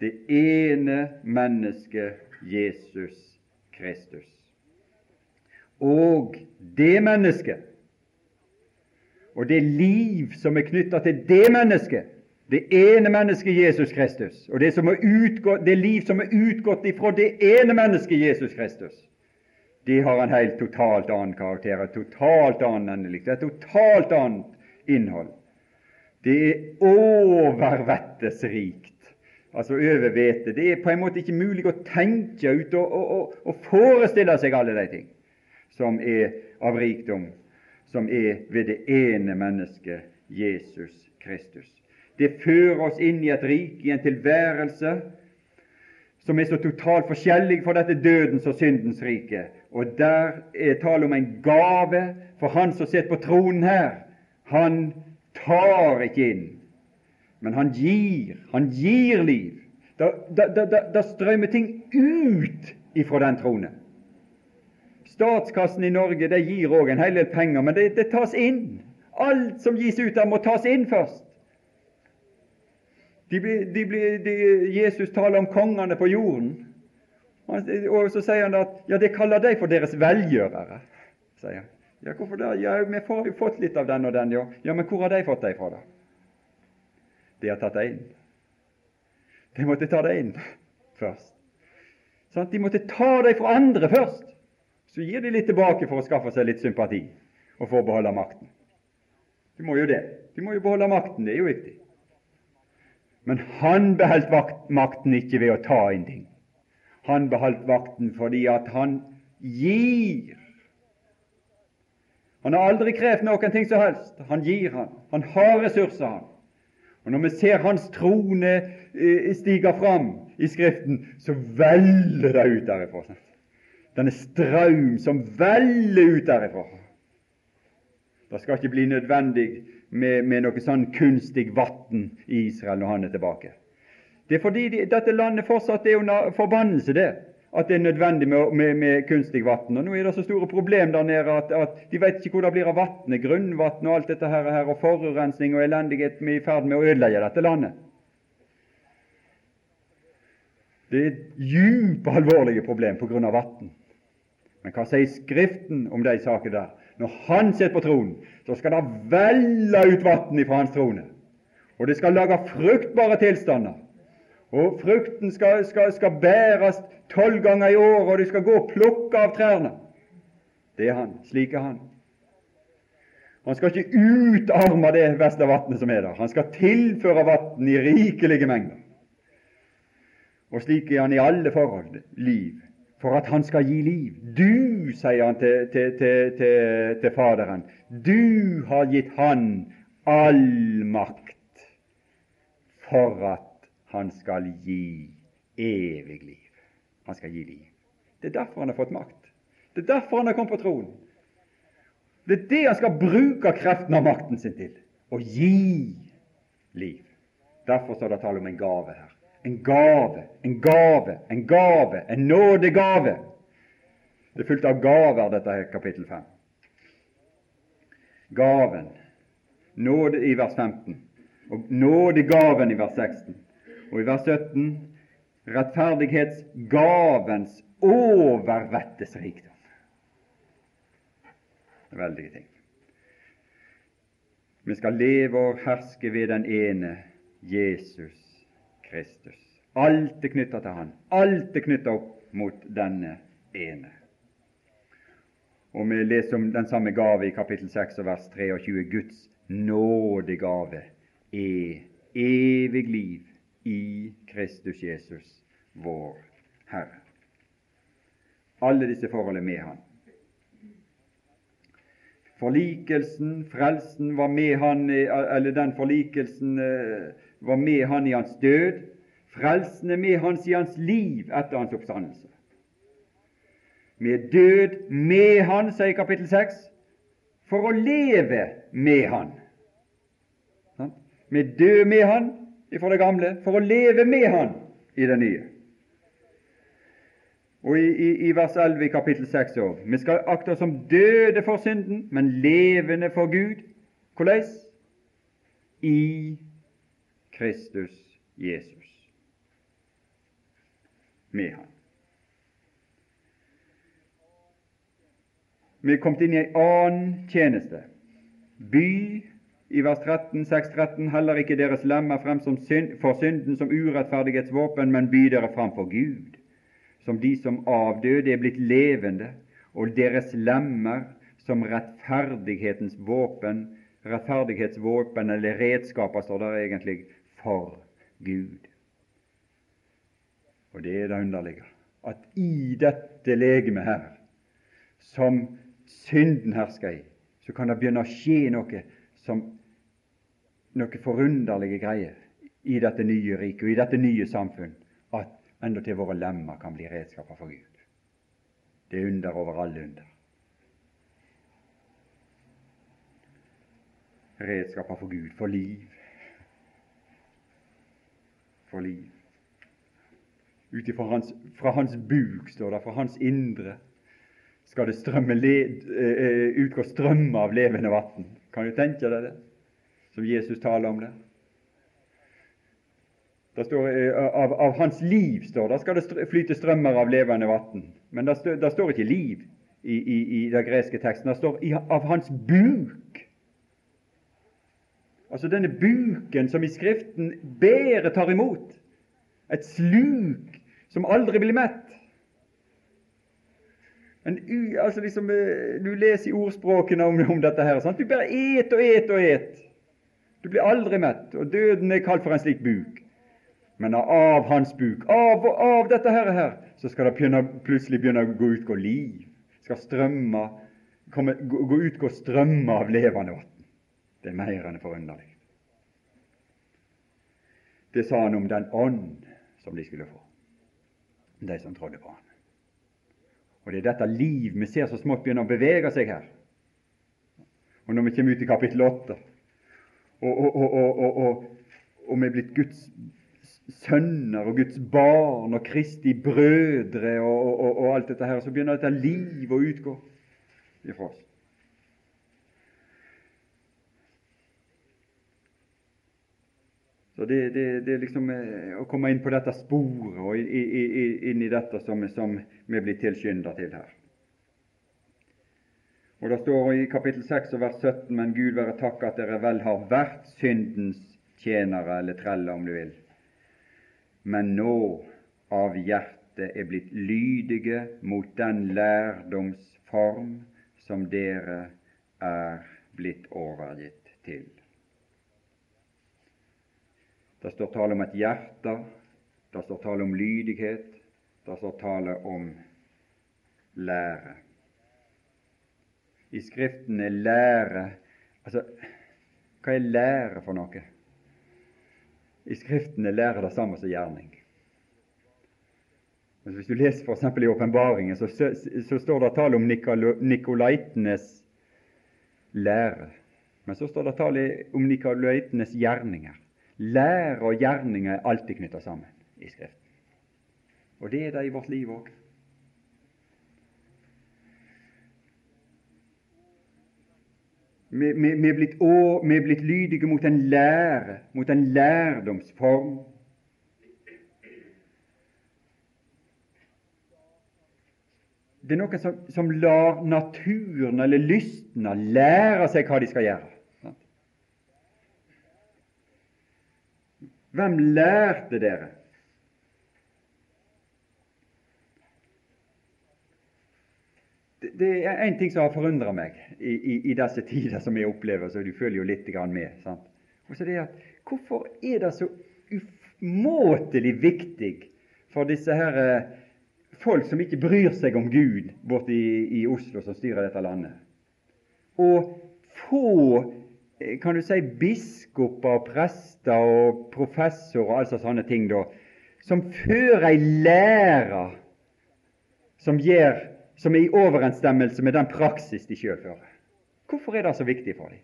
Det ene mennesket Jesus Kristus. Og det mennesket, og det liv som er knytta til det mennesket, det ene mennesket Jesus Kristus, og det, som utgått, det liv som er utgått ifra det ene mennesket Jesus Kristus, det har en helt totalt annen karakter, et totalt annet endelig, et totalt annet innhold. Det er overvettes rikt, altså overvete. Det er på en måte ikke mulig å tenke ut og, og, og, forestille seg alle de ting som er av rikdom, som er ved det ene mennesket Jesus Kristus. Det fører oss inn i et rike, i en tilværelse som er så totalt forskjellig fra dette dødens og syndens rike. Og der er tale om en gave for Han som sitter på tronen her. Han tar ikke inn, men han gir. Han gir liv. Da, da, da, da strømmer ting ut ifra den trone. Statskassen i Norge det gir òg en hel del penger, men det, det tas inn. Alt som gis ut der, må tas inn først. De blir, de de, Jesus taler om kongene på jorden, og så sier han at ja, det kaller de for deres velgjørere. sier han. Ja, hvorfor det? Ja, vi har jo fått litt av den og den, ja. Ja, Men hvor har de fått det fra, da? De har tatt det inn. De måtte ta det inn først. Sånn, de måtte ta det fra andre først. Så gir de litt tilbake for å skaffe seg litt sympati og for å beholde makten. De må jo det. De må jo beholde makten, det er jo viktig. Men han beholdt makten ikke ved å ta inn ting. Han beholdt makten fordi at han gir. Han har aldri krevd noen ting som helst. Han gir, han. Han har ressurser, han. Og Når vi ser hans trone stiger stige fram i Skriften, så veller det ut derifra. Denne strøm som veller ut derifra. Det skal ikke bli nødvendig med, med noe sånn kunstig vann i Israel når han er tilbake. Det er fordi de, dette landet fortsatt er under forbannelse, det, at det er nødvendig med, med, med kunstig vann. Nå er det så store problem der nede at, at de vet ikke hvor det blir av vannet, grunnvann og alt dette her, her, og forurensning og elendighet vi er i ferd med å ødelegge dette landet. Det er djupt alvorlige problem av vann. Men hva sier Skriften om de saker der? Når Han sitter på tronen, så skal det velle ut vann fra Hans trone. Og det skal lage fruktbare tilstander. Og frukten skal, skal, skal bæres tolv ganger i året, og du skal gå og plukke av trærne. Det er Han. Slik er Han. Han skal ikke utarme det verste vannet som er der. Han skal tilføre vann i rikelige mengder. Og slik er han i alle forhold. Liv for at han skal gi liv. Du, sier han til, til, til, til, Faderen, du har gitt han all makt for at han skal gi evig liv. Han skal gi liv. Det er derfor han har fått makt. Det er derfor han har kommet på tronen. Det er det han skal bruke kreften og makten sin til å gi liv. Derfor står det tale om en gave her. En gave, en gave, en gave, en nådegave. Det er fullt av gaver, dette her kapittel 5. Gaven, nåde i vers 15, og nådegaven i vers 16. Og i vers 17 rettferdighetsgavens overvettes rikdom. Veldige ting. Vi skal leve og herske ved den ene Jesus Kristus. Alt er knytta til Han. Alt er knytta opp mot denne ene. Og Vi leser om den samme gave i kapittel 6 og vers 23. Guds nådegave er evig liv i Kristus Jesus, vår Herre. Alle disse forhold er med Han. Forlikelsen, frelsen, var med han, eller den forlikelsen eh, var med han i hans død. Frelsen er med hans i hans liv etter hans oppstandelse. Er død med han, sier kapittel 6, for å leve med han. Med død med han fra det gamle for å leve med han i det nye. Og i, i, i, vers 11 i kapittel 6 år Vi skal akte oss som døde for synden, men levende for Gud. Hvordan? I Kristus Jesus. Med Han. Vi er kommet inn i en annen tjeneste. By i vers 13, 6-13, heller ikke deres lemmer frem synd, for synden som urettferdighetsvåpen, men by dere fram for Gud som de som avdøde er blitt levende, og deres lemmer som rettferdighetens våpen, rettferdighetsvåpen eller redskaper, står der egentlig, for Gud. Og det er det underlige at i dette legemet her, som synden hersker i, så kan det begynne å skje noe som noe forunderlige greier i dette nye riket og i dette nye samfunn, at endatil våre lemmer kan bli redskaper for Gud. Det er under over alle under. Redskaper for Gud, for liv. For liv. Ut hans, fra hans buk, står det, fra hans indre, skal det strømme led, uh, utgå strømmer av levende vann. Kan du tenke deg det, som Jesus taler om det? Står, eh, av, av, hans liv står det, skal det flyte strømmer av levende vann. Men det står, det står, ikke liv i, i, i den greske teksten. Det står av hans buk. Altså denne buken som i Skriften bedre tar imot. Et sluk som aldri blir mett. Men, altså liksom, eh, Du leser i ordspråkene om, om dette her. Sant? Du bare et og et og et. Du blir aldri mett. Og døden er kalt for en slik buk. Men av hans buk, av, og av dette her, her, så skal det begynne, plutselig begynne å gå ut gå liv. Skal strømme, komme, gå, gå ut gå strømmer av levende vann. Det er mer enn forunderlig. Det sa han om den ånd som de skulle få, de som trodde på han. Og Det er dette liv vi ser så smått begynner å bevege seg her. Og Når vi kommer ut i kapittel 8, og, og, og, vi er blitt Guds sønner og Guds barn og Kristi brødre og, alt dette her, så begynner dette liv å utgå ifra oss. Så det, det, det er liksom eh, å komme inn på dette sporet og inn i dette som, som vi blir tilskynda til her. Og Det står i kapittel 6 og vers 17.: Men Gud være takk at dere vel har vært syndens tjenere, eller treller, om du vil, men nå av hjertet er blitt lydige mot den lærdomsform som dere er blitt overgitt til. Det står tale om et hjerte, det står tale om lydighet, det står tale om lære. I Skriften er lære Altså, hva er lære for noe? I Skriftene lærer det samme som gjerning. Altså, hvis du leser f.eks. i Åpenbaringen, så, så, så, står det tale om nikolaitenes lære. Men så står det tale om nikolaitenes gjerninger. Lære og gjerninger er alltid knytta sammen i Skriften. Og det er det i vårt liv òg. vi er blitt, blitt, lydige mot en lære, mot en lærdomsform. Det er noen som, som lar naturen eller lystene lære seg hva de skal gjøre. Sant? Hvem lærte dere? Det er én ting som har forundra meg i, i, i, disse tider som jeg opplever, så du følger jo litt med. Sant? Og så det at, Hvorfor er det så umåtelig viktig for disse her eh, folk som ikke bryr seg om Gud borte i, i Oslo, som styrer dette landet, å få Eh, kan du si, biskoper og prester og professorer og altså sånne ting, da, som fører ei lære som, gjør, som er i overensstemmelse med den praksis de sjøl fører. Hvorfor er det så viktig for dem?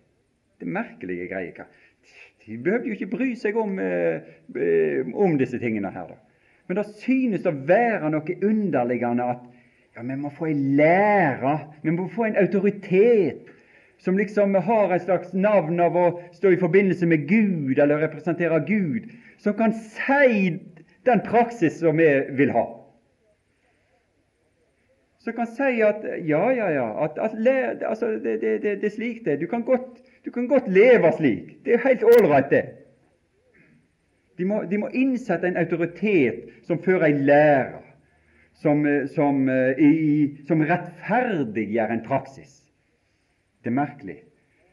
Det er merkelige greier. De behøvde jo ikke bry seg om, eh, om disse tingene her. da. Men det synes å være noe underliggende at ja, vi må få ei lære, vi må få en autoritet som liksom har et slags navn av å stå i forbindelse med Gud eller representere Gud, som kan si den praksis som vi vil ha. Som kan si at ja, ja, ja, at, at altså, det, det, det, det, er slik det Du kan godt, du kan godt leve slik. Det er helt ålreit, det. De må, de må, innsette en autoritet som fører ei lære, som, som, eh, i, som rettferdiggjør en praksis. Det er merkelig.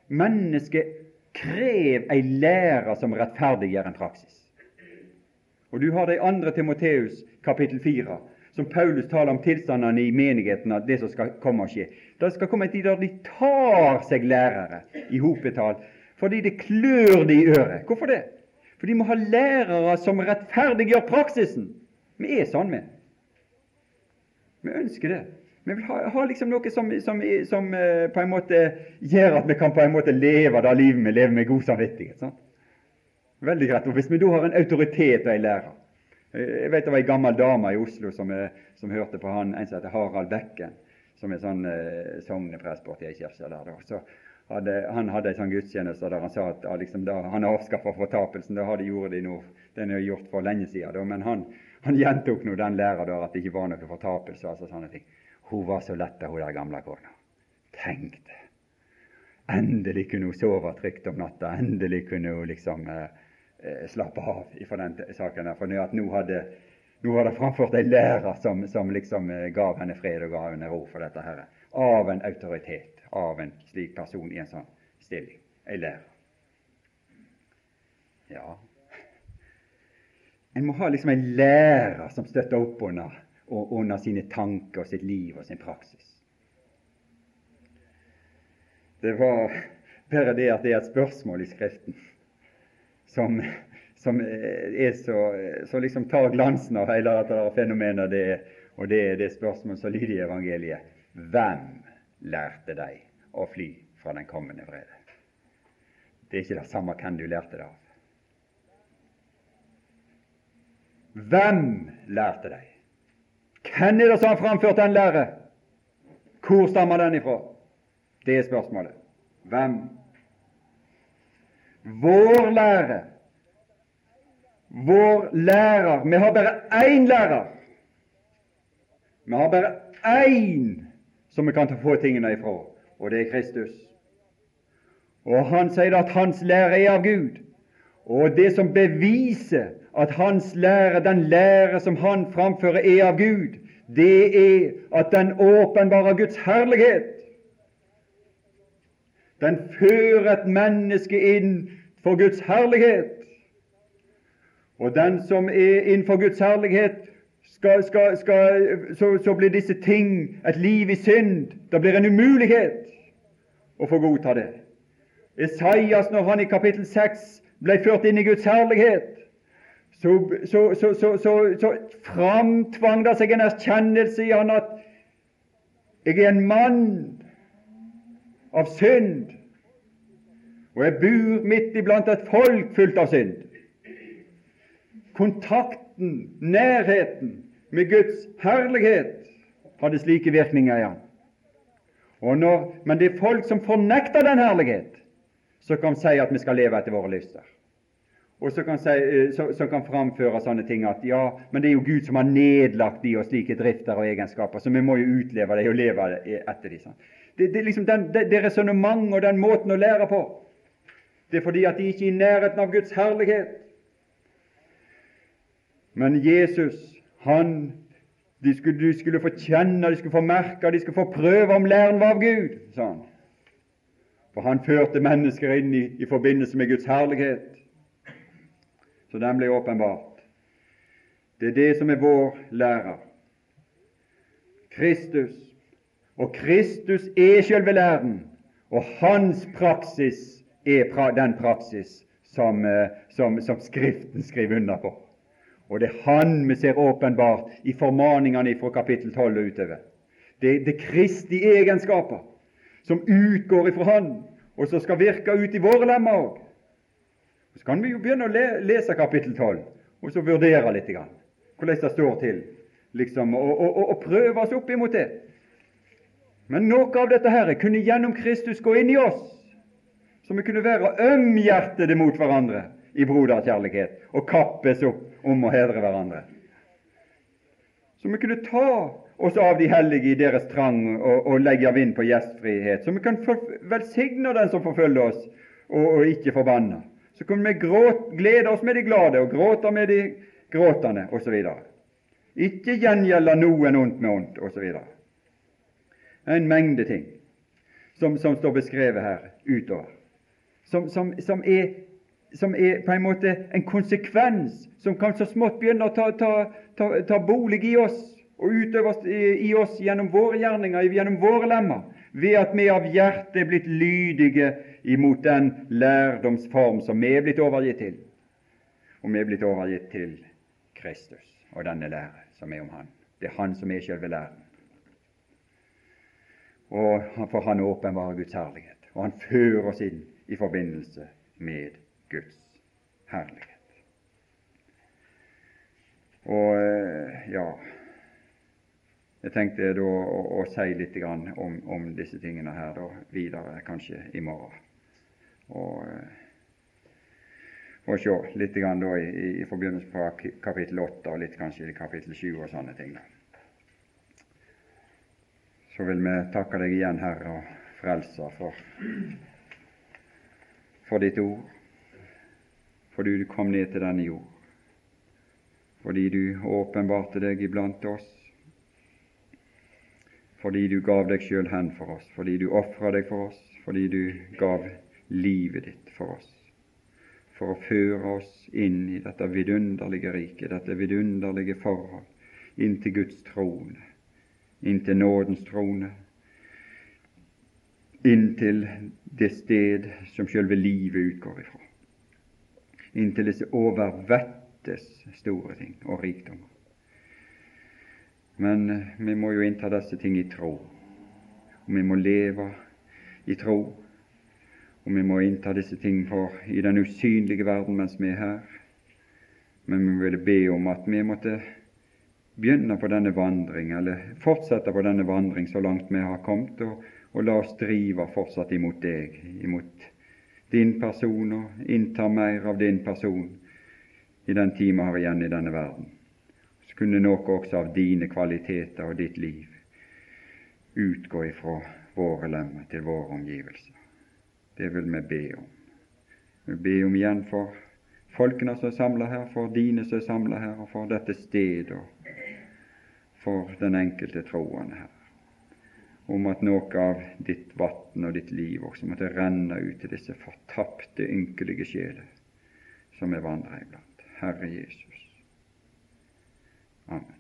Mennesket krever ei lære som rettferdiggjør en praksis. Og Du har det i 2. Timoteus kapittel 4, som Paulus taler om tilstandene i menigheten, at det som skal komme og skje. Det skal komme en tid der de tar seg lærere i hopetall, fordi det klør de i øret. Hvorfor det? For de må ha lærere som rettferdiggjør praksisen. Vi er sånn, vi. Vi ønsker det. Vi vil ha, ha liksom noe som, som, som uh, på en måte gjør at vi kan på en måte leve det livet vi lever med god samvittighet. Sant? Veldig greit. Og Hvis vi da har en autoritet og en lærer eh, Jeg vet det var ei gammel dame i Oslo som, eh, som, hørte på han, en som heter Harald Bekken, som er sånn eh, sogneprest borti ei kirke der. Så hadde, han hadde en sånn gudstjeneste der han sa at liksom, da, han avskaffa fortapelsen. Det hadde gjort de nå, den er gjort for lenge siden. Da, men han, han gjentok nå den læra at det ikke var noe fortapelse. altså sånne ting. Hun var så letta, hun der gamle kona. Tenk det! Endelig kunne hun sove trygt om natta. Endelig kunne hun liksom eh, eh slappe av fra den saken. der, For nå, hadde, nå var det framført en lærer som, som, liksom eh, gav henne fred og gav henne ro for dette her. Av en autoritet, av en slik person i en sånn stilling. En lærer. Ja En må ha liksom en lærer som støtter opp under under sine tanker og sitt liv og sin praksis. Det var bare det at det er et spørsmål i Skriften som, som er så, så liksom tar glansen av hele dette fenomenet, det, og det er det spørsmålet som lyder i evangeliet. Hvem lærte deg å fly fra den kommende vrede? Det er ikke det samme hvem du lærte det av. Hvem lærte deg? Hvem er det som har framført den lære? Hvor stammer den ifra? Det er spørsmålet. Hvem? Vår lære. Vår lærer. Vi har bare én lærer. Vi har bare én som vi kan få tingene ifra, og det er Kristus. Og Han sier at hans lære er av Gud. Og det som beviser at hans lære, den lære som han framfører, er av Gud, det er at den åpenbarer Guds herlighet. Den fører et menneske inn for Guds herlighet. Og den som er innenfor Guds herlighet, skal, skal, skal, så, så, blir disse ting et liv i synd. Det blir en umulighet å få godta det. Esaias, når han i kapittel 6 ble ført inn i Guds herlighet, så, så, så, framtvang det seg en erkjennelse i han at jeg er en mann av synd, og jeg bor midt iblant et folk fullt av synd. Kontakten, nærheten med Guds herlighet hadde slike virkninger han. Når, men det er folk som fornekter den herlighet, som kan si at vi skal leve etter våre lyster. og som kan, si, så, så kan, framføre sånne ting at ja, men det er jo Gud som har nedlagt de og slike drifter og egenskaper, så vi må jo utleve det og leve etter dem. Det, det, liksom den, det, det resonnementet og den måten å lære på, det er fordi at de ikke er i nærheten av Guds herlighet. Men Jesus, han de skulle, de skulle få kjenne, de skulle få merke, de skulle få prøve om læren var av Gud, sa han. For han førte mennesker inn i, i forbindelse med Guds herlighet så den ble åpenbart. Det er det som er vår lærer. Kristus. Og Kristus er selve læren, og hans praksis er den praksis som, eh, som, som Skriften skriver under på. Og det er Han vi ser åpenbart i formaningene fra kapittel 12 og utover. Det, det er Kristi egenskaper som utgår ifra Han, og som skal virke ut i våre lemmer òg. Så kan vi jo begynne å lese kapittel 12, og så vurdere litt grann, hvordan det står til, liksom, og, og, og, prøve oss opp imot det. Men noe av dette her kunne gjennom Kristus gå inn i oss, så vi kunne være ømhjertede mot hverandre i broderkjærlighet og kappes opp om å hedre hverandre. Så vi kunne ta oss av de hellige i deres trang og, og legge vind på gjestfrihet. Så vi kan velsigne den som forfølger oss, og, og ikke forbanne så kunne vi gråte, glede oss med de glade og gråte med de gråtende, osv. Ikke gjengjelde noen ondt med ondt, osv. En mengde ting som, som, står beskrevet her utover, som, som, som, er, som, er, på en måte en konsekvens som kan så smått begynne å ta, ta, ta, ta bolig i oss og utøves i, oss gjennom våre gjerninger, gjennom våre lemmer, ved at vi av hjertet er blitt lydige imot den lærdomsform som vi er blitt overgitt til. Og vi er blitt overgitt til Kristus og denne lære som er om Han. Det er Han som er selve læren. Og For Han åpenbarer Guds herlighet, og Han fører oss inn i forbindelse med Guds herlighet. Og eh, ja jeg tenkte da å, å si litt om, om, disse tingene her da, videre, kanskje i morgen. Og, og se litt grann da i, i, forbindelse med kapittel 8 og litt kanskje i kapittel 7 og sånne ting. da. Så vil vi takke deg igjen, Herre og Frelser, for, for ditt ord, fordi du kom ned til denne jord, fordi du åpenbarte deg iblant oss fordi du gav deg sjøl hen for oss, fordi du ofra deg for oss, fordi du gav livet ditt for oss, for å føre oss inn i dette vidunderlige riket, dette vidunderlige forhold, inn til Guds trone, inn til nådens trone, inn til det sted som selve livet utgår ifra, Inntil disse overvettes store ting og rikdommer. Men eh, vi må jo innta disse ting i tro. Og vi må leve i tro. Og vi må innta disse ting for i den usynlige verden mens vi er her. Men vi ville be om at vi måtte begynne på denne vandring, eller fortsette på denne vandring så langt vi har kommet, og, og la oss drive fortsatt imot deg, imot din person, og innta mer av din person i den tid vi har igjen i denne verden kunne noe også av dine kvaliteter og ditt liv utgå ifra våre lemmer til våre omgivelser. Det vil vi be om. Vi ber om igjen for folkene som er samla her, for dine som er samla her, og for dette stedet, og for den enkelte troende her om at noe av ditt vann og ditt liv også måtte renne ut til disse fortapte, ynkelige sjeler som er vandrer iblant. Herre Jesus. Amen.